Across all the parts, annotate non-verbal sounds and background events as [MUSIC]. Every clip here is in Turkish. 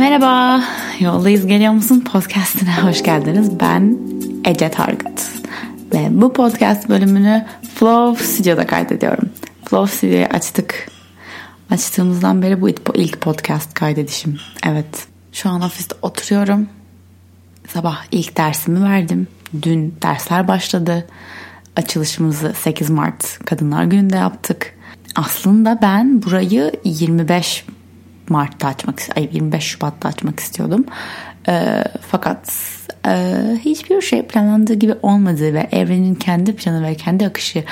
Merhaba, Yoldayız Geliyor Musun podcastine hoş geldiniz. Ben Ece Target ve bu podcast bölümünü Flow Studio'da kaydediyorum. Flow Studio'yu açtık. Açtığımızdan beri bu ilk podcast kaydedişim. Evet, şu an ofiste oturuyorum. Sabah ilk dersimi verdim. Dün dersler başladı. Açılışımızı 8 Mart Kadınlar Günü'nde yaptık. Aslında ben burayı 25 Mart'ta açmak, ay 25 Şubat'ta açmak istiyordum. E, fakat e, hiçbir şey planlandığı gibi olmadığı ve evrenin kendi planı ve kendi akışı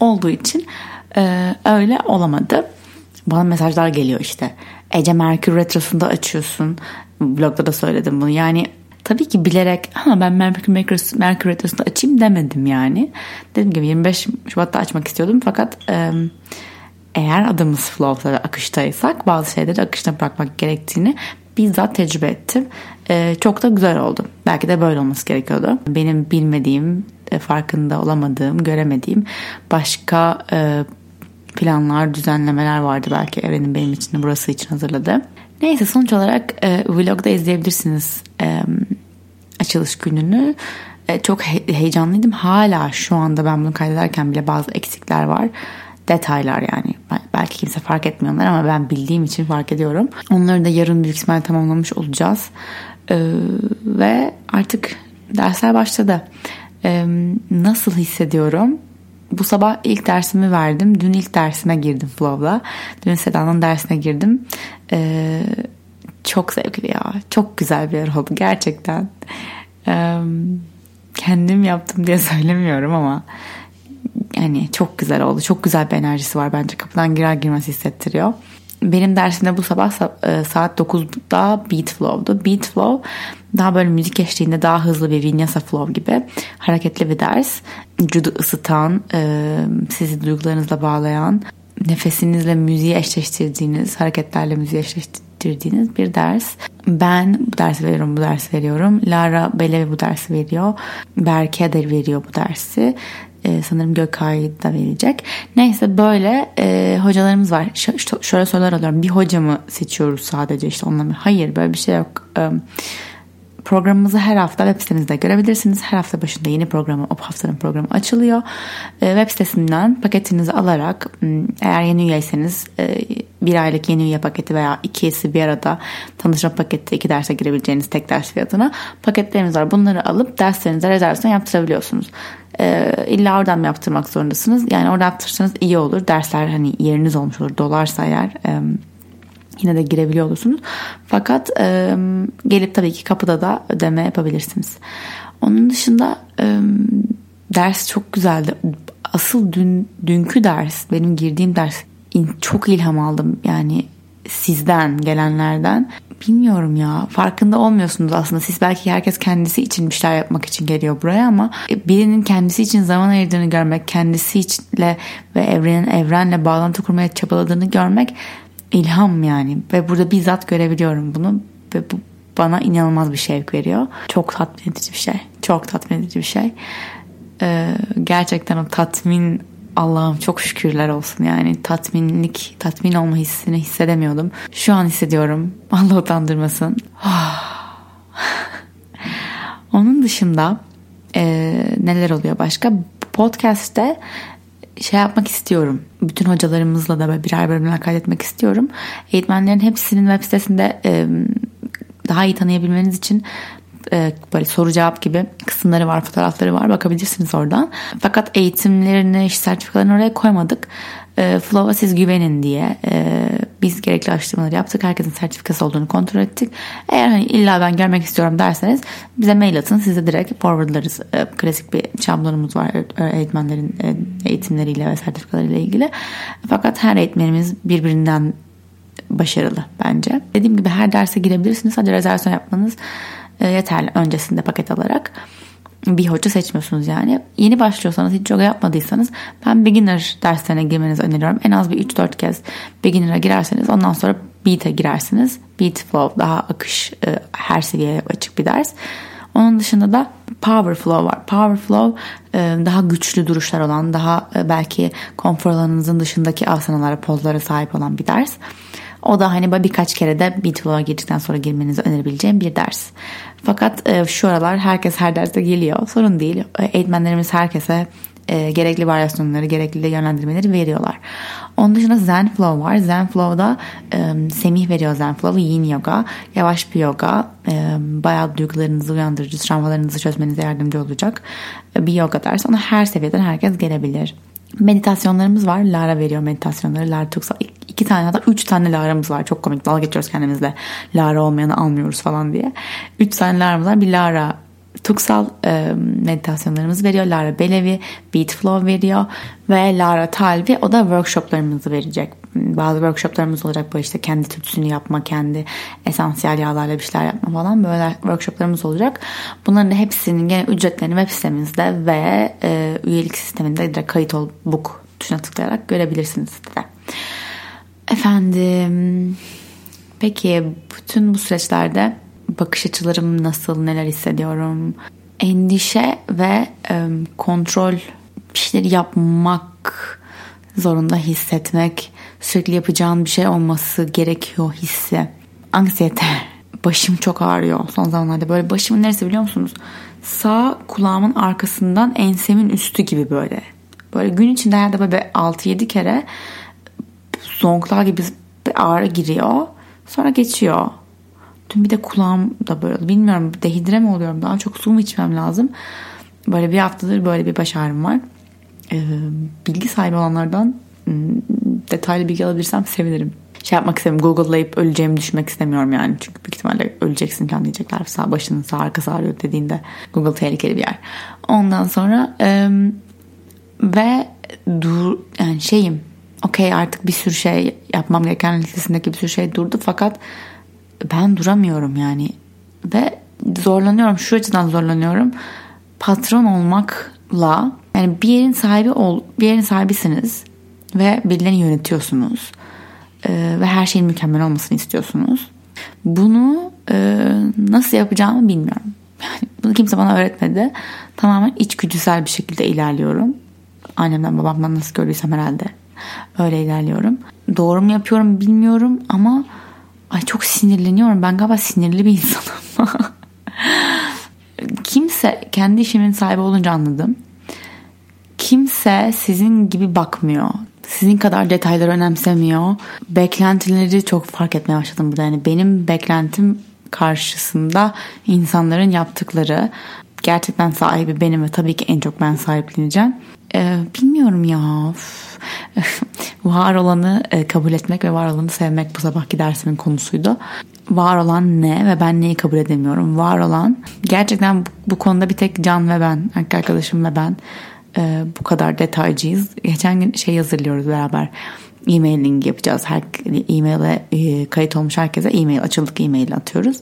olduğu için e, öyle olamadı. Bana mesajlar geliyor işte. Ece Merkür Retrosu'nda açıyorsun. Blogda da söyledim bunu. Yani tabii ki bilerek ha ben Merkür, Merkür, Merkür Retrosu'nda açayım demedim yani. Dedim gibi 25 Şubat'ta açmak istiyordum fakat... E, eğer adımız flow'da ve akıştaysak bazı şeyleri akışına bırakmak gerektiğini bizzat tecrübe ettim. Ee, çok da güzel oldu. Belki de böyle olması gerekiyordu. Benim bilmediğim, e, farkında olamadığım, göremediğim başka e, planlar, düzenlemeler vardı belki evrenin benim için burası için hazırladı. Neyse sonuç olarak e, vlogda izleyebilirsiniz e, açılış gününü. E, çok he- heyecanlıydım. Hala şu anda ben bunu kaydederken bile bazı eksikler var detaylar yani. Belki kimse fark etmiyorlar ama ben bildiğim için fark ediyorum. Onları da yarın büyük ihtimalle tamamlamış olacağız. Ee, ve artık dersler başladı. Ee, nasıl hissediyorum? Bu sabah ilk dersimi verdim. Dün ilk dersime girdim Flow'la. Dün Seda'nın dersine girdim. Ee, çok zevkli ya. Çok güzel bir yer oldu gerçekten. Ee, kendim yaptım diye [LAUGHS] söylemiyorum ama yani çok güzel oldu. Çok güzel bir enerjisi var bence. Kapıdan girer girmez hissettiriyor. Benim dersimde bu sabah e, saat 9'da Beat Flow'du. Beat Flow daha böyle müzik eşliğinde daha hızlı bir vinyasa flow gibi hareketli bir ders. Vücudu ısıtan, e, sizi duygularınızla bağlayan, nefesinizle müziği eşleştirdiğiniz, hareketlerle müziği eşleştirdiğiniz bir ders. Ben bu dersi veriyorum, bu dersi veriyorum. Lara Belevi bu dersi veriyor. Berke de veriyor bu dersi e, sanırım Gökay da verecek. Neyse böyle e, hocalarımız var. Ş- şöyle sorular alıyorum. Bir hoca mı seçiyoruz sadece işte onunla mı? Hayır böyle bir şey yok. E, Programımızı her hafta web sitemizde görebilirsiniz. Her hafta başında yeni programı, o haftanın programı açılıyor. E, web sitesinden paketinizi alarak eğer yeni üyeyseniz e, bir aylık yeni üye paketi veya ikisi bir arada tanışma paketi iki derse girebileceğiniz tek ders fiyatına paketlerimiz var. Bunları alıp derslerinize rezervasyon yaptırabiliyorsunuz. E, illa oradan mı yaptırmak zorundasınız? Yani orada yaptırırsanız iyi olur. Dersler hani yeriniz olmuş olur. Dolarsa eğer e, yine de girebiliyor olursunuz. Fakat e, gelip tabii ki kapıda da ödeme yapabilirsiniz. Onun dışında e, ders çok güzeldi. Asıl dün dünkü ders, benim girdiğim ders çok ilham aldım. Yani sizden gelenlerden bilmiyorum ya farkında olmuyorsunuz aslında siz belki herkes kendisi için bir şeyler yapmak için geliyor buraya ama birinin kendisi için zaman ayırdığını görmek kendisi içinle ve evrenin evrenle bağlantı kurmaya çabaladığını görmek ilham yani ve burada bizzat görebiliyorum bunu ve bu bana inanılmaz bir şevk veriyor. Çok tatmin edici bir şey. Çok tatmin edici bir şey. Ee, gerçekten o tatmin Allah'ım çok şükürler olsun yani tatminlik, tatmin olma hissini hissedemiyordum. Şu an hissediyorum. [LAUGHS] Allah utandırmasın. [SIGHS] Onun dışında e, neler oluyor başka? Podcast'te şey yapmak istiyorum. Bütün hocalarımızla da birer bölümler kaydetmek istiyorum. Eğitmenlerin hepsinin web sitesinde daha iyi tanıyabilmeniz için böyle soru cevap gibi kısımları var, fotoğrafları var. Bakabilirsiniz oradan. Fakat eğitimlerini, iş sertifikalarını oraya koymadık. E, Flow'a siz güvenin diye biz gerekli araştırmaları yaptık. Herkesin sertifikası olduğunu kontrol ettik. Eğer hani illa ben görmek istiyorum derseniz bize mail atın. Size direkt forwardlarız. Klasik bir şablonumuz var eğitmenlerin eğitimleriyle ve sertifikalarıyla ilgili. Fakat her eğitmenimiz birbirinden başarılı bence. Dediğim gibi her derse girebilirsiniz. Sadece rezervasyon yapmanız yeterli öncesinde paket alarak bir hoca seçmiyorsunuz yani. Yeni başlıyorsanız hiç yoga yapmadıysanız ben beginner derslerine girmenizi öneriyorum. En az bir 3-4 kez beginner'a girerseniz ondan sonra beat'e girersiniz. Beat flow daha akış her seviyeye açık bir ders. Onun dışında da power flow var. Power flow daha güçlü duruşlar olan, daha belki konfor alanınızın dışındaki asanalara, pozlara sahip olan bir ders. O da hani böyle birkaç kere de Beatflow'a girdikten sonra girmenizi önerebileceğim bir ders. Fakat e, şu aralar herkes her derste geliyor. Sorun değil. E, eğitmenlerimiz herkese e, gerekli varyasyonları, gerekli yönlendirmeleri veriyorlar. Onun dışında Zen Flow var. Zen Flow'da e, Semih veriyor Zen Flow'u. Yin yoga, yavaş bir yoga. E, bayağı duygularınızı uyandırıcı, travmalarınızı çözmenize yardımcı olacak bir yoga dersi. Ona her seviyeden herkes gelebilir. Meditasyonlarımız var. Lara veriyor meditasyonları. Lara Tuksal. İki tane hatta üç tane Lara'mız var. Çok komik. Dalga geçiyoruz kendimizle. Lara olmayanı almıyoruz falan diye. Üç tane Lara'mız var. Bir Lara Tuksal e, meditasyonlarımızı veriyor. Lara Belevi Beat Flow veriyor. Ve Lara Talvi o da workshoplarımızı verecek. Bazı workshoplarımız olacak böyle işte kendi tütsünü yapma, kendi esansiyel yağlarla bir şeyler yapma falan böyle workshoplarımız olacak. Bunların hepsinin gene ücretlerini web sitemizde ve e, üyelik sisteminde direkt kayıt ol book tuşuna tıklayarak görebilirsiniz sitede. Efendim peki bütün bu süreçlerde bakış açılarım nasıl, neler hissediyorum. Endişe ve e, kontrol bir şeyleri yapmak zorunda hissetmek, sürekli yapacağın bir şey olması gerekiyor hissi. Anksiyete. Başım çok ağrıyor son zamanlarda. Böyle başımın neresi biliyor musunuz? Sağ kulağımın arkasından ensemin üstü gibi böyle. Böyle gün içinde herhalde böyle 6-7 kere zonklar gibi bir ağrı giriyor. Sonra geçiyor. Dün bir de kulağım da böyle bilmiyorum dehidre mi oluyorum daha çok su mu içmem lazım. Böyle bir haftadır böyle bir baş ağrım var. Ee, bilgi sahibi olanlardan hmm, detaylı bilgi alabilirsem sevinirim. Şey yapmak istemiyorum Google'layıp öleceğimi düşmek istemiyorum yani. Çünkü büyük ihtimalle öleceksin falan diyecekler. Sağ başının sağ arkası ağrıyor dediğinde Google tehlikeli bir yer. Ondan sonra ve dur yani şeyim okey artık bir sürü şey yapmam gereken listesindeki bir sürü şey durdu fakat ben duramıyorum yani. Ve zorlanıyorum şu açıdan zorlanıyorum. Patron olmakla yani bir yerin sahibi ol bir yerin sahibisiniz ve birilerini yönetiyorsunuz ee, ve her şeyin mükemmel olmasını istiyorsunuz. Bunu e, nasıl yapacağımı bilmiyorum. [LAUGHS] Yani bunu kimse bana öğretmedi. Tamamen içgüdüsel bir şekilde ilerliyorum. Annemden babamdan nasıl gördüysem herhalde öyle ilerliyorum. Doğru mu yapıyorum bilmiyorum ama Ay çok sinirleniyorum. Ben galiba sinirli bir insanım. [LAUGHS] Kimse kendi işimin sahibi olunca anladım. Kimse sizin gibi bakmıyor. Sizin kadar detayları önemsemiyor. Beklentileri çok fark etmeye başladım burada. Yani benim beklentim karşısında insanların yaptıkları gerçekten sahibi benim ve tabii ki en çok ben sahipleneceğim. Ee, bilmiyorum ya. Var olanı e, kabul etmek ve var olanı sevmek bu sabahki dersimin konusuydu. Var olan ne ve ben neyi kabul edemiyorum. Var olan gerçekten bu, konuda bir tek Can ve ben, arkadaşım ve ben e, bu kadar detaycıyız. Geçen gün şey hazırlıyoruz beraber e-mailing yapacağız. Her e-mail'e e, kayıt olmuş herkese e-mail açıldık e-mail atıyoruz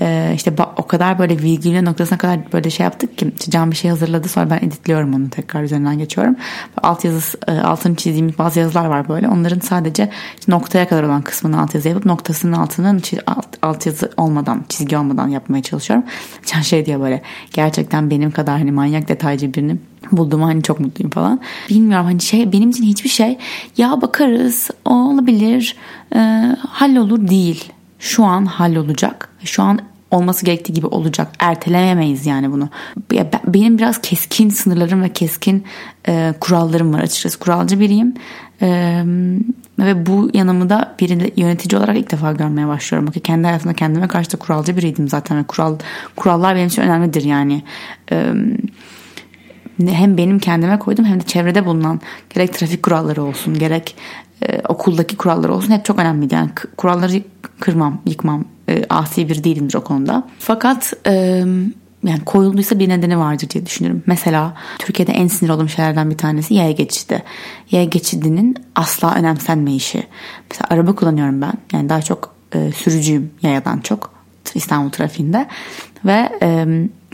e, işte o kadar böyle virgülü noktasına kadar böyle şey yaptık ki Can bir şey hazırladı sonra ben editliyorum onu tekrar üzerinden geçiyorum. Alt yazı e, altını çizdiğim bazı yazılar var böyle. Onların sadece noktaya kadar olan kısmını alt yazı yapıp noktasının altının alt, alt yazı olmadan çizgi olmadan yapmaya çalışıyorum. [LAUGHS] Can şey diyor böyle gerçekten benim kadar hani manyak detaycı birini bulduğuma hani çok mutluyum falan. Bilmiyorum hani şey benim için hiçbir şey ya bakarız olabilir e, hallolur değil şu an hallolacak. Şu an olması gerektiği gibi olacak. Erteleyemeyiz yani bunu. Benim biraz keskin sınırlarım ve keskin e, kurallarım var açıkçası. Kuralcı biriyim. E, ve bu yanımı da bir yönetici olarak ilk defa görmeye başlıyorum. Bakın kendi hayatımda kendime karşı da kuralcı biriydim zaten. Ve kural kurallar benim için önemlidir yani. E, hem benim kendime koydum hem de çevrede bulunan gerek trafik kuralları olsun gerek e, okuldaki kuralları olsun hep çok önemliydi. Yani kuralları kırmam, yıkmam. E, asi bir değilimdir o konuda. Fakat e, yani koyulduysa bir nedeni vardır diye düşünüyorum. Mesela Türkiye'de en sinir olduğum şeylerden bir tanesi yaya geçidi. Yaya geçidinin asla önemsenmeyişi. Mesela araba kullanıyorum ben. Yani daha çok e, sürücüyüm yayadan çok İstanbul trafiğinde. Ve e,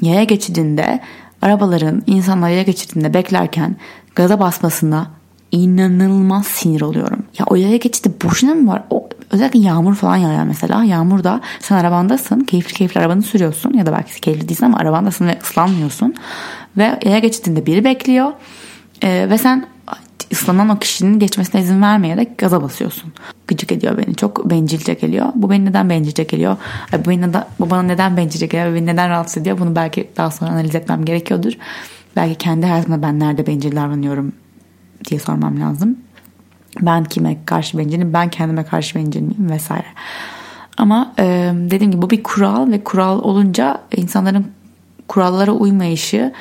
yaya geçidinde arabaların insanlar yaya geçidinde beklerken gaza basmasına inanılmaz sinir oluyorum. Ya o yaya geçidi boşuna mı var? O, özellikle yağmur falan yağıyor mesela. Yağmurda sen arabandasın. Keyifli keyifli arabanı sürüyorsun. Ya da belki keyifli değilsin ama arabandasın ve ıslanmıyorsun. Ve yaya geçidinde biri bekliyor. Ee, ve sen ıslanan o kişinin geçmesine izin vermeyerek gaza basıyorsun. Gıcık ediyor beni. Çok bencilce geliyor. Bu beni neden bencilce geliyor? Bu, beni neden, bu bana neden bencilce geliyor? Beni neden rahatsız ediyor? Bunu belki daha sonra analiz etmem gerekiyordur. Belki kendi hayatımda ben nerede bencil davranıyorum diye sormam lazım. Ben kime karşı bencilim? Ben kendime karşı bencil miyim? Vesaire. Ama e, dediğim gibi bu bir kural ve kural olunca insanların kurallara uymayışı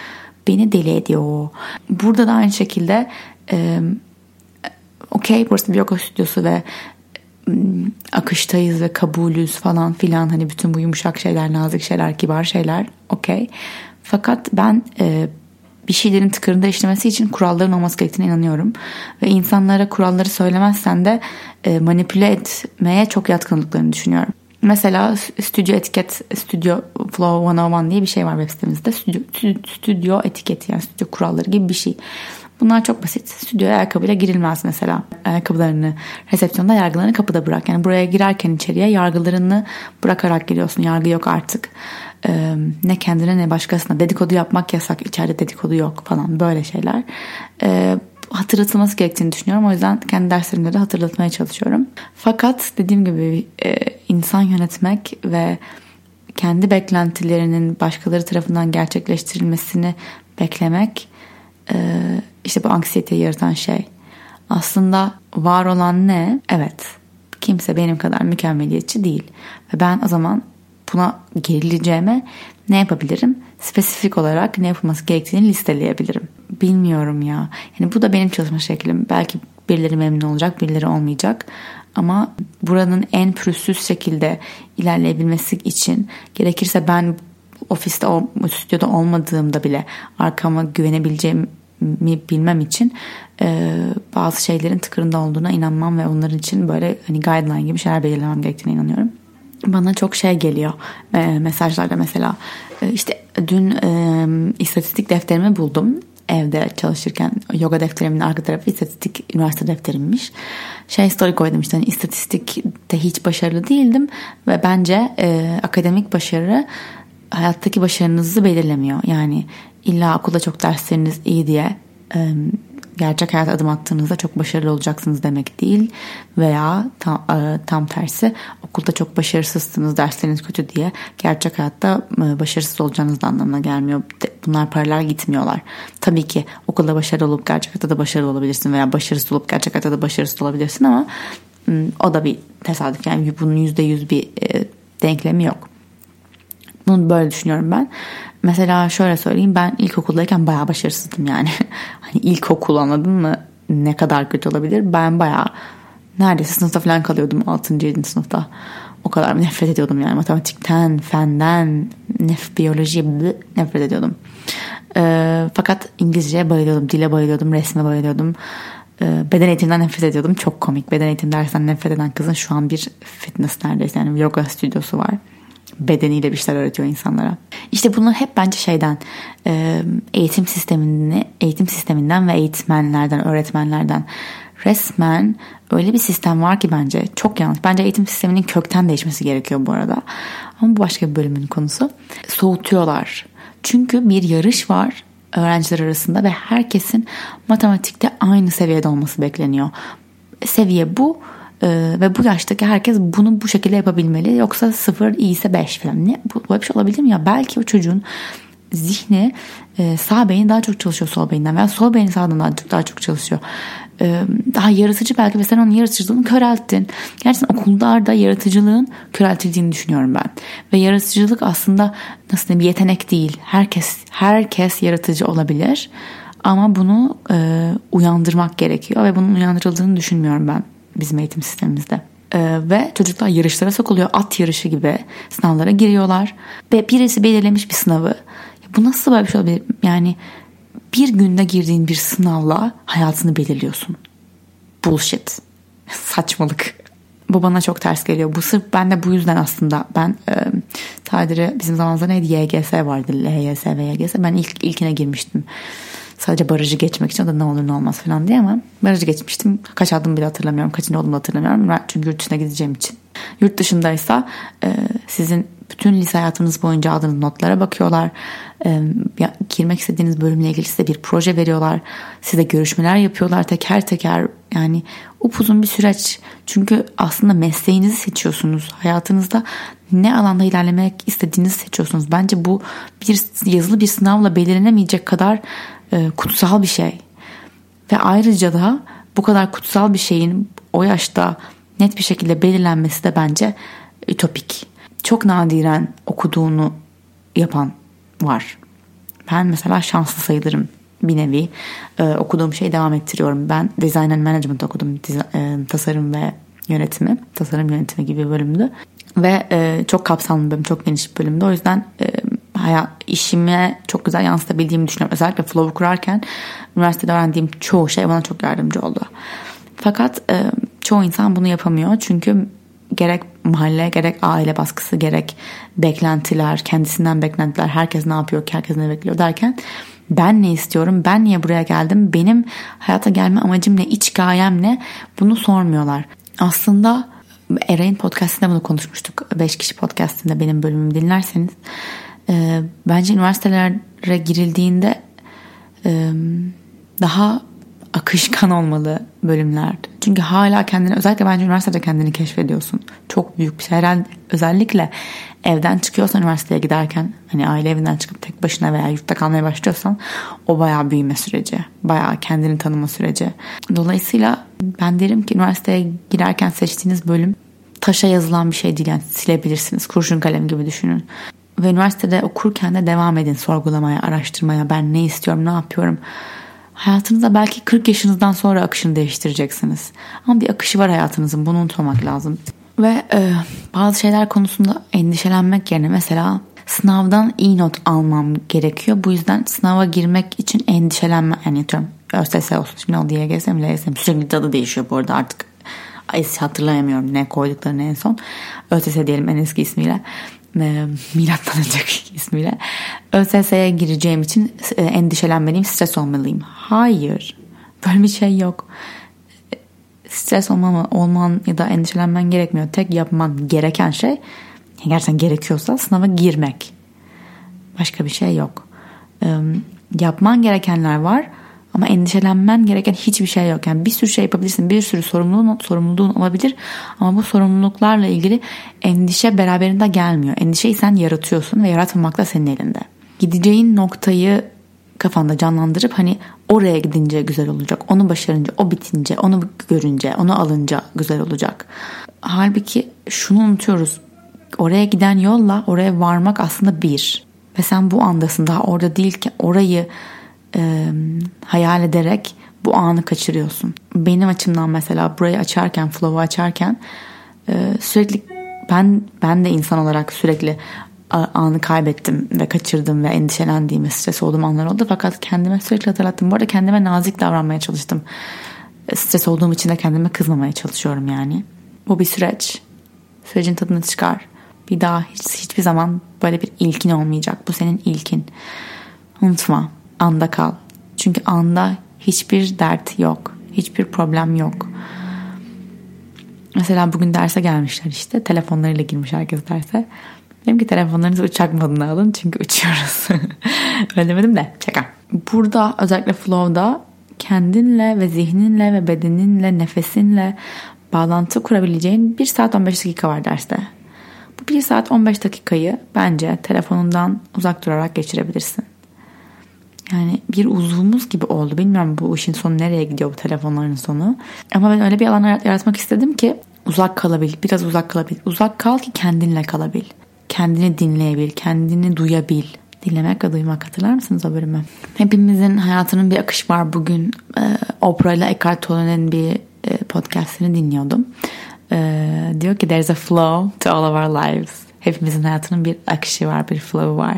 beni deli ediyor. Burada da aynı şekilde e, okey burası bir yoga stüdyosu ve akıştayız ve kabulüz falan filan hani bütün bu yumuşak şeyler, nazik şeyler, kibar şeyler okey. Fakat ben e, bir şeylerin tıkırında işlemesi için kuralların olması gerektiğine inanıyorum. Ve insanlara kuralları söylemezsen de e, manipüle etmeye çok yatkınlıklarını düşünüyorum. Mesela stüdyo etiket, stüdyo flow 101 diye bir şey var web sitemizde. Stüdyo, stüdyo etiketi yani stüdyo kuralları gibi bir şey. Bunlar çok basit. Stüdyoya ayakkabıyla girilmez mesela. Ayakkabılarını resepsiyonda yargılarını kapıda bırak. Yani buraya girerken içeriye yargılarını bırakarak giriyorsun. Yargı yok artık. Ee, ne kendine ne başkasına dedikodu yapmak yasak. İçeride dedikodu yok falan böyle şeyler. Ee, hatırlatılması gerektiğini düşünüyorum. O yüzden kendi derslerimde de hatırlatmaya çalışıyorum. Fakat dediğim gibi e, insan yönetmek ve kendi beklentilerinin başkaları tarafından gerçekleştirilmesini beklemek e, işte bu anksiyeteyi yaratan şey. Aslında var olan ne? Evet. Kimse benim kadar mükemmeliyetçi değil. Ve ben o zaman buna gerileceğime ne yapabilirim? Spesifik olarak ne yapılması gerektiğini listeleyebilirim. Bilmiyorum ya. Yani bu da benim çalışma şeklim. Belki birileri memnun olacak, birileri olmayacak. Ama buranın en pürüzsüz şekilde ilerleyebilmesi için gerekirse ben ofiste, stüdyoda olmadığımda bile arkama güvenebileceğimi bilmem için e, bazı şeylerin tıkırında olduğuna inanmam ve onların için böyle hani guideline gibi şeyler belirlemem gerektiğine inanıyorum bana çok şey geliyor e, mesajlarda mesela e, işte dün e, istatistik defterimi buldum evde çalışırken yoga defterimin arka tarafı istatistik üniversite defterimmiş. Şey story koydum işte hani istatistikte hiç başarılı değildim ve bence e, akademik başarı hayattaki başarınızı belirlemiyor. Yani illa okulda çok dersleriniz iyi diye e, gerçek hayata adım attığınızda çok başarılı olacaksınız demek değil veya tam, e, tam tersi okulda çok başarısızsınız dersleriniz kötü diye gerçek hayatta e, başarısız olacağınız da anlamına gelmiyor. Bunlar paralel gitmiyorlar. Tabii ki okulda başarılı olup gerçek hayatta da başarılı olabilirsin veya başarısız olup gerçek hayatta da başarısız olabilirsin ama o da bir tesadüf yani bunun yüzde yüz bir denklemi yok. Bunu böyle düşünüyorum ben. Mesela şöyle söyleyeyim ben ilkokuldayken bayağı başarısızdım yani. [LAUGHS] hani ilkokul anladın mı? Ne kadar kötü olabilir? Ben bayağı neredeyse sınıfta falan kalıyordum 6. 7. sınıfta. O kadar nefret ediyordum yani matematikten, fenden, nef biyoloji nefret ediyordum. Ee, fakat İngilizceye bayılıyordum, dile bayılıyordum, resme bayılıyordum. Ee, beden eğitiminden nefret ediyordum. Çok komik. Beden eğitim dersinden nefret eden kızın şu an bir fitness neredeyse yani yoga stüdyosu var bedeniyle bir şeyler öğretiyor insanlara. İşte bunu hep bence şeyden eğitim sistemini eğitim sisteminden ve eğitmenlerden, öğretmenlerden resmen öyle bir sistem var ki bence çok yanlış. Bence eğitim sisteminin kökten değişmesi gerekiyor bu arada. Ama bu başka bir bölümün konusu. Soğutuyorlar. Çünkü bir yarış var öğrenciler arasında ve herkesin matematikte aynı seviyede olması bekleniyor. Seviye bu ee, ve bu yaştaki herkes bunu bu şekilde yapabilmeli. Yoksa sıfır iyiyse beş falan. Ne? Bu, böyle bir şey olabilir mi ya? Belki o çocuğun zihni e, sağ beyni daha çok çalışıyor sol beyinden veya sol beyni sağdan daha çok, daha çok çalışıyor. E, daha yaratıcı belki ve sen onun yaratıcılığını körelttin. Gerçekten okullarda yaratıcılığın köreltildiğini düşünüyorum ben. Ve yaratıcılık aslında nasıl diyeyim yetenek değil. Herkes herkes yaratıcı olabilir. Ama bunu e, uyandırmak gerekiyor ve bunun uyandırıldığını düşünmüyorum ben bizim eğitim sistemimizde. Ee, ve çocuklar yarışlara sokuluyor. At yarışı gibi sınavlara giriyorlar. Ve birisi belirlemiş bir sınavı. Ya bu nasıl böyle bir şey olabilir? Yani bir günde girdiğin bir sınavla hayatını belirliyorsun. Bullshit. [LAUGHS] Saçmalık. Bu bana çok ters geliyor. Bu sırf ben de bu yüzden aslında ben e, sadece bizim zamanımızda neydi YGS vardı. LYS ve YGS. Ben ilk ilkine girmiştim. Sadece barajı geçmek için o da ne olur ne olmaz falan diye ama barajı geçmiştim. Kaç adım bile hatırlamıyorum. Kaçıncı olduğumu hatırlamıyorum. Çünkü yurt dışına gideceğim için. Yurt dışındaysa e, sizin Bütün lise hayatınız boyunca aldığınız notlara bakıyorlar. Ee, girmek istediğiniz bölümle ilgili size bir proje veriyorlar. Size görüşmeler yapıyorlar teker teker. Yani upuzun bir süreç. Çünkü aslında mesleğinizi seçiyorsunuz. Hayatınızda ne alanda ilerlemek istediğinizi seçiyorsunuz. Bence bu bir yazılı bir sınavla belirlenemeyecek kadar e, kutsal bir şey. Ve ayrıca da bu kadar kutsal bir şeyin o yaşta net bir şekilde belirlenmesi de bence ütopik. Çok nadiren okuduğunu yapan var. Ben mesela şanslı sayılırım bir nevi. Ee, okuduğum şeyi devam ettiriyorum. Ben Design and Management okudum. E, tasarım ve yönetimi. Tasarım yönetimi gibi bölümdü. Ve e, çok kapsamlı bir bölüm, çok geniş bir bölümdü. O yüzden e, hayat, işime çok güzel yansıtabildiğimi düşünüyorum. Özellikle Flow'u kurarken üniversitede öğrendiğim çoğu şey bana çok yardımcı oldu. Fakat e, çoğu insan bunu yapamıyor. Çünkü gerek mahalle gerek aile baskısı gerek beklentiler kendisinden beklentiler herkes ne yapıyor herkes ne bekliyor derken ben ne istiyorum ben niye buraya geldim benim hayata gelme amacım ne iç gayem ne bunu sormuyorlar. Aslında Ereğin podcastinde bunu konuşmuştuk. 5 kişi podcastinde benim bölümümü dinlerseniz. E, bence üniversitelere girildiğinde e, daha akışkan olmalı bölümler. Çünkü hala kendini özellikle bence üniversitede kendini keşfediyorsun. Çok büyük bir şey. Herhalde özellikle evden çıkıyorsan üniversiteye giderken hani aile evinden çıkıp tek başına veya yurtta kalmaya başlıyorsan o bayağı büyüme süreci. Bayağı kendini tanıma süreci. Dolayısıyla ben derim ki üniversiteye girerken seçtiğiniz bölüm taşa yazılan bir şey değil. Yani silebilirsiniz. Kurşun kalem gibi düşünün. Ve üniversitede okurken de devam edin sorgulamaya, araştırmaya. Ben ne istiyorum, ne yapıyorum Hayatınızda belki 40 yaşınızdan sonra akışını değiştireceksiniz. Ama bir akışı var hayatınızın bunu unutmamak lazım. Ve e, bazı şeyler konusunda endişelenmek yerine mesela sınavdan iyi not almam gerekiyor. Bu yüzden sınava girmek için endişelenme yani diyorum ÖSS olsun şimdi o YGS mi LYS mi sürekli tadı değişiyor bu arada artık hatırlayamıyorum ne koyduklarını en son ÖSS diyelim en eski ismiyle e, milattan önceki [LAUGHS] ismiyle ÖSS'ye gireceğim için e, endişelenmeliyim, stres olmalıyım. Hayır. Böyle bir şey yok. Stres olman, olman ya da endişelenmen gerekmiyor. Tek yapman gereken şey gerçekten gerekiyorsa sınava girmek. Başka bir şey yok. E, yapman gerekenler var ama endişelenmen gereken hiçbir şey yok. Yani bir sürü şey yapabilirsin. Bir sürü sorumluluğun, sorumluluğun olabilir. Ama bu sorumluluklarla ilgili endişe beraberinde gelmiyor. Endişeyi sen yaratıyorsun ve yaratmamak da senin elinde. Gideceğin noktayı kafanda canlandırıp hani oraya gidince güzel olacak. Onu başarınca, o bitince, onu görünce, onu alınca güzel olacak. Halbuki şunu unutuyoruz. Oraya giden yolla oraya varmak aslında bir. Ve sen bu andasın daha orada değil ki orayı e, hayal ederek bu anı kaçırıyorsun. Benim açımdan mesela burayı açarken, flow'u açarken e, sürekli ben ben de insan olarak sürekli anı kaybettim ve kaçırdım ve endişelendiğim stres olduğum anlar oldu. Fakat kendime sürekli hatırlattım. Bu arada kendime nazik davranmaya çalıştım. Stres olduğum için de kendime kızmamaya çalışıyorum yani. Bu bir süreç. Sürecin tadını çıkar. Bir daha hiç, hiçbir zaman böyle bir ilkin olmayacak. Bu senin ilkin. Unutma anda kal. Çünkü anda hiçbir dert yok. Hiçbir problem yok. Mesela bugün derse gelmişler işte. Telefonlarıyla girmiş herkes derse. Dedim ki telefonlarınızı uçak moduna alın çünkü uçuyoruz. [LAUGHS] Öyle demedim de şaka. Burada özellikle flow'da kendinle ve zihninle ve bedeninle nefesinle bağlantı kurabileceğin 1 saat 15 dakika var derste. Bu 1 saat 15 dakikayı bence telefonundan uzak durarak geçirebilirsin. Yani bir uzvumuz gibi oldu. Bilmiyorum bu işin sonu nereye gidiyor bu telefonların sonu. Ama ben öyle bir alan yaratmak istedim ki uzak kalabil, biraz uzak kalabil. Uzak kal ki kendinle kalabil. Kendini dinleyebil, kendini duyabil. Dinlemek ve duymak hatırlar mısınız o bölümü? Hepimizin hayatının bir akış var bugün. Ee, Oprah ile Eckhart Tolle'nin bir e, podcastini dinliyordum. Ee, diyor ki there's a flow to all of our lives. Hepimizin hayatının bir akışı var, bir flow var.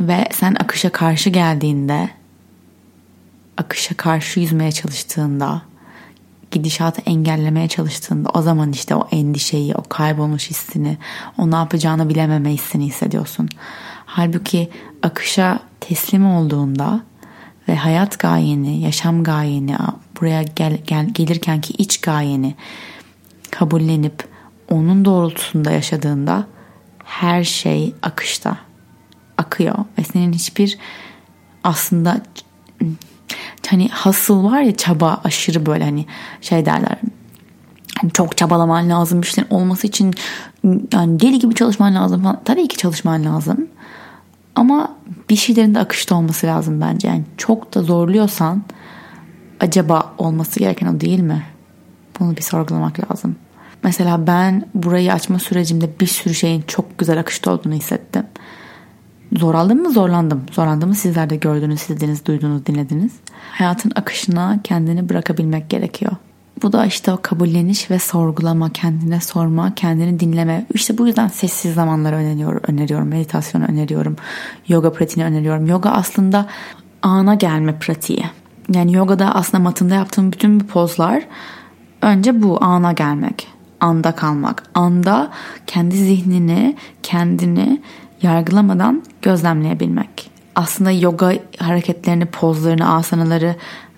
Ve sen akışa karşı geldiğinde, akışa karşı yüzmeye çalıştığında, gidişatı engellemeye çalıştığında o zaman işte o endişeyi, o kaybolmuş hissini, o ne yapacağını bilememe hissini hissediyorsun. Halbuki akışa teslim olduğunda ve hayat gayeni, yaşam gayeni, buraya gel, gel, gelirken ki iç gayeni kabullenip onun doğrultusunda yaşadığında her şey akışta. Akıyor ve senin hiçbir aslında hani hasıl var ya çaba aşırı böyle hani şey derler hani çok çabalaman lazım bir şeylerin olması için yani deli gibi çalışman lazım falan. Tabii ki çalışman lazım. Ama bir şeylerin de akışta olması lazım bence. Yani çok da zorluyorsan acaba olması gereken o değil mi? Bunu bir sorgulamak lazım. Mesela ben burayı açma sürecimde bir sürü şeyin çok güzel akışta olduğunu hissettim. Zorlandım mı? Zorlandım. Zorlandığımı sizler de gördünüz, sizdiniz, duydunuz, dinlediniz. Hayatın akışına kendini bırakabilmek gerekiyor. Bu da işte o kabulleniş ve sorgulama, kendine sorma, kendini dinleme. İşte bu yüzden sessiz zamanları öneriyorum, öneriyorum meditasyonu öneriyorum, yoga pratiğini öneriyorum. Yoga aslında ana gelme pratiği. Yani yogada aslında matında yaptığım bütün bu pozlar önce bu ana gelmek, anda kalmak. Anda kendi zihnini, kendini yargılamadan gözlemleyebilmek. Aslında yoga hareketlerini, pozlarını, asanaları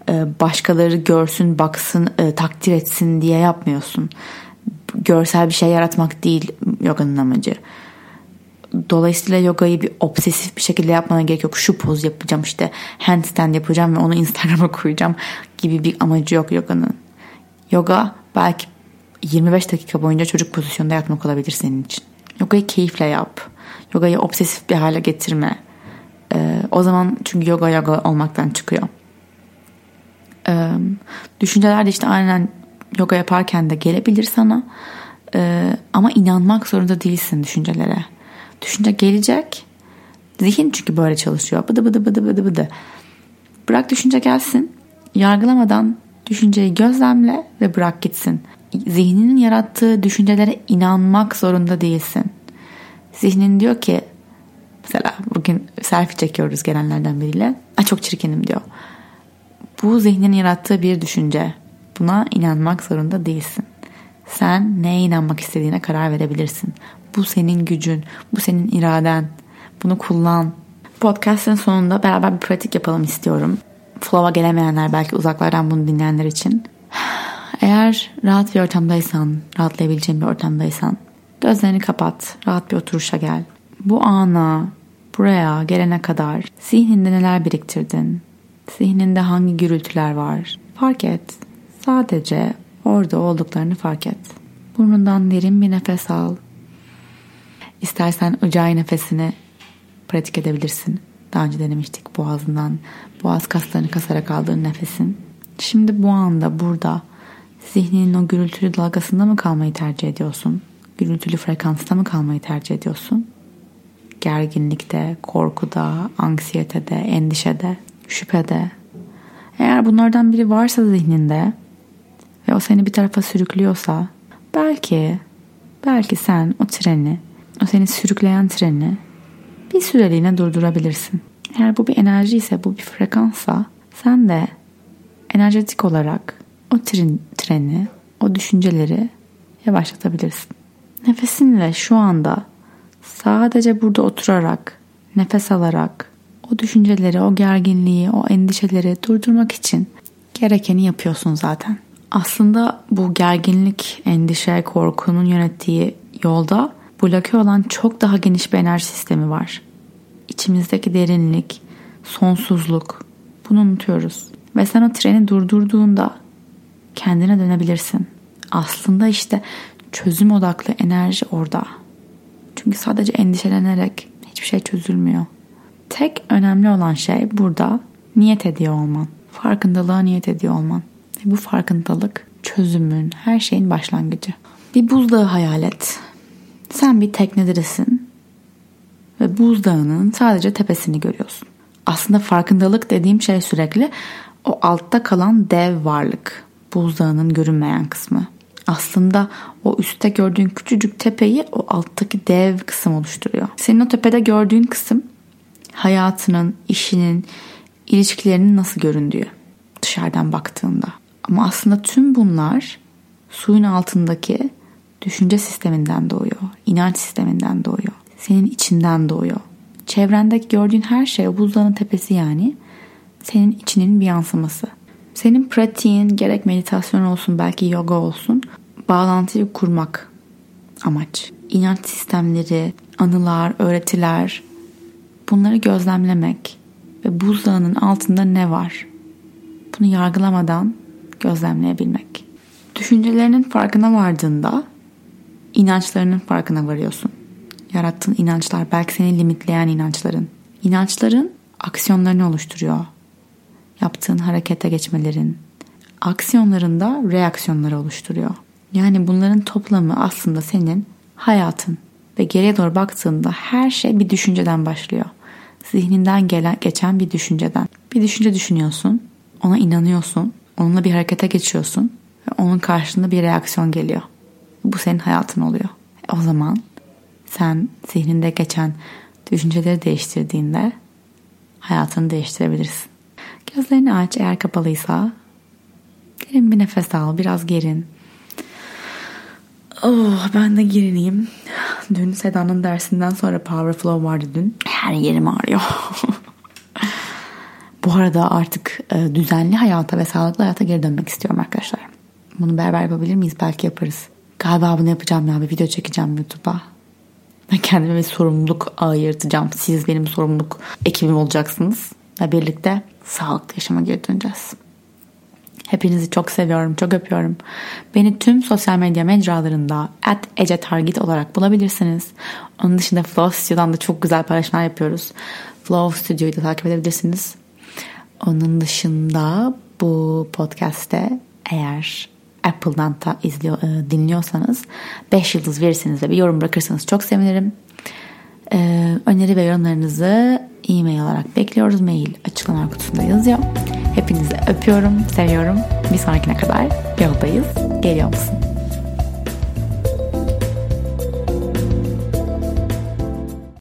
e, başkaları görsün, baksın, e, takdir etsin diye yapmıyorsun. Görsel bir şey yaratmak değil yoganın amacı. Dolayısıyla yogayı bir obsesif bir şekilde yapmana gerek yok. Şu poz yapacağım işte handstand yapacağım ve onu [LAUGHS] Instagram'a koyacağım gibi bir amacı yok yoganın. Yoga belki 25 dakika boyunca çocuk pozisyonda yatmak olabilir senin için. Yogayı keyifle yap. Yogayı obsesif bir hale getirme. Ee, o zaman çünkü yoga yoga olmaktan çıkıyor. Ee, düşünceler de işte aynen yoga yaparken de gelebilir sana. Ee, ama inanmak zorunda değilsin düşüncelere. Düşünce gelecek. Zihin çünkü böyle çalışıyor. Bıdı bıdı bıdı bıdı bıdı. Bırak düşünce gelsin. Yargılamadan düşünceyi gözlemle ve bırak gitsin. Zihninin yarattığı düşüncelere inanmak zorunda değilsin. Zihnin diyor ki mesela bugün selfie çekiyoruz gelenlerden biriyle. Ay çok çirkinim diyor. Bu zihnin yarattığı bir düşünce. Buna inanmak zorunda değilsin. Sen neye inanmak istediğine karar verebilirsin. Bu senin gücün, bu senin iraden. Bunu kullan. Podcast'ın sonunda beraber bir pratik yapalım istiyorum. Flow'a gelemeyenler belki uzaklardan bunu dinleyenler için. [SIGHS] Eğer rahat bir ortamdaysan, rahatlayabileceğin bir ortamdaysan gözlerini kapat, rahat bir oturuşa gel. Bu ana, buraya gelene kadar zihninde neler biriktirdin? Zihninde hangi gürültüler var? Fark et. Sadece orada olduklarını fark et. Burnundan derin bir nefes al. İstersen ucay nefesini pratik edebilirsin. Daha önce denemiştik boğazından, boğaz kaslarını kasarak aldığın nefesin. Şimdi bu anda burada zihninin o gürültülü dalgasında mı kalmayı tercih ediyorsun? Gürültülü frekansta mı kalmayı tercih ediyorsun? Gerginlikte, korkuda, anksiyetede, endişede, şüphede. Eğer bunlardan biri varsa zihninde ve o seni bir tarafa sürüklüyorsa belki belki sen o treni, o seni sürükleyen treni bir süreliğine durdurabilirsin. Eğer bu bir enerji ise, bu bir frekansa sen de enerjetik olarak o tren, treni, o düşünceleri yavaşlatabilirsin. Nefesinle şu anda sadece burada oturarak, nefes alarak o düşünceleri, o gerginliği, o endişeleri durdurmak için gerekeni yapıyorsun zaten. Aslında bu gerginlik, endişe, korkunun yönettiği yolda bloke olan çok daha geniş bir enerji sistemi var. İçimizdeki derinlik, sonsuzluk bunu unutuyoruz. Ve sen o treni durdurduğunda kendine dönebilirsin. Aslında işte çözüm odaklı enerji orada. Çünkü sadece endişelenerek hiçbir şey çözülmüyor. Tek önemli olan şey burada niyet ediyor olman. Farkındalığa niyet ediyor olman. Ve bu farkındalık çözümün, her şeyin başlangıcı. Bir buzdağı hayal et. Sen bir teknedesin ve buzdağının sadece tepesini görüyorsun. Aslında farkındalık dediğim şey sürekli o altta kalan dev varlık. Buzdağının görünmeyen kısmı. Aslında o üstte gördüğün küçücük tepeyi o alttaki dev kısım oluşturuyor. Senin o tepede gördüğün kısım hayatının, işinin, ilişkilerinin nasıl göründüğü dışarıdan baktığında. Ama aslında tüm bunlar suyun altındaki düşünce sisteminden doğuyor, inanç sisteminden doğuyor, senin içinden doğuyor. Çevrendeki gördüğün her şey o buzdağının tepesi yani senin içinin bir yansıması. Senin pratiğin gerek meditasyon olsun belki yoga olsun bağlantıyı kurmak. amaç. İnanç sistemleri, anılar, öğretiler bunları gözlemlemek ve buzdağının altında ne var? Bunu yargılamadan gözlemleyebilmek. Düşüncelerinin farkına vardığında inançlarının farkına varıyorsun. Yarattığın inançlar, belki seni limitleyen inançların. İnançların aksiyonlarını oluşturuyor. Yaptığın harekete geçmelerin, aksiyonlarında reaksiyonları oluşturuyor. Yani bunların toplamı aslında senin hayatın ve geriye doğru baktığında her şey bir düşünceden başlıyor. Zihninden gelen, geçen bir düşünceden. Bir düşünce düşünüyorsun, ona inanıyorsun, onunla bir harekete geçiyorsun ve onun karşında bir reaksiyon geliyor. Bu senin hayatın oluyor. O zaman sen zihninde geçen düşünceleri değiştirdiğinde hayatını değiştirebilirsin. Gözlerini aç eğer kapalıysa. Derin bir nefes al, biraz gerin. Oh, ben de girineyim. Dün Seda'nın dersinden sonra Power Flow vardı dün. Her yerim ağrıyor. Bu arada artık e, düzenli hayata ve sağlıklı hayata geri dönmek istiyorum arkadaşlar. Bunu beraber yapabilir miyiz? Belki yaparız. Galiba bunu yapacağım ya. Bir video çekeceğim YouTube'a. Ve kendime bir sorumluluk ayırtacağım. Siz benim sorumluluk ekibim olacaksınız. Ve birlikte sağlıklı yaşama geri döneceğiz. Hepinizi çok seviyorum, çok öpüyorum. Beni tüm sosyal medya mecralarında at Ece Target olarak bulabilirsiniz. Onun dışında Flow Studio'dan da çok güzel paylaşımlar yapıyoruz. Flow Studio'yu da takip edebilirsiniz. Onun dışında bu podcast'te eğer Apple'dan da izliyor, e, dinliyorsanız 5 yıldız verirseniz ve bir yorum bırakırsanız çok sevinirim. Ee, öneri ve yorumlarınızı e-mail olarak bekliyoruz. Mail açıklama kutusunda yazıyor. Hepinizi öpüyorum, seviyorum. Bir sonrakine kadar yoldayız. Geliyor musun?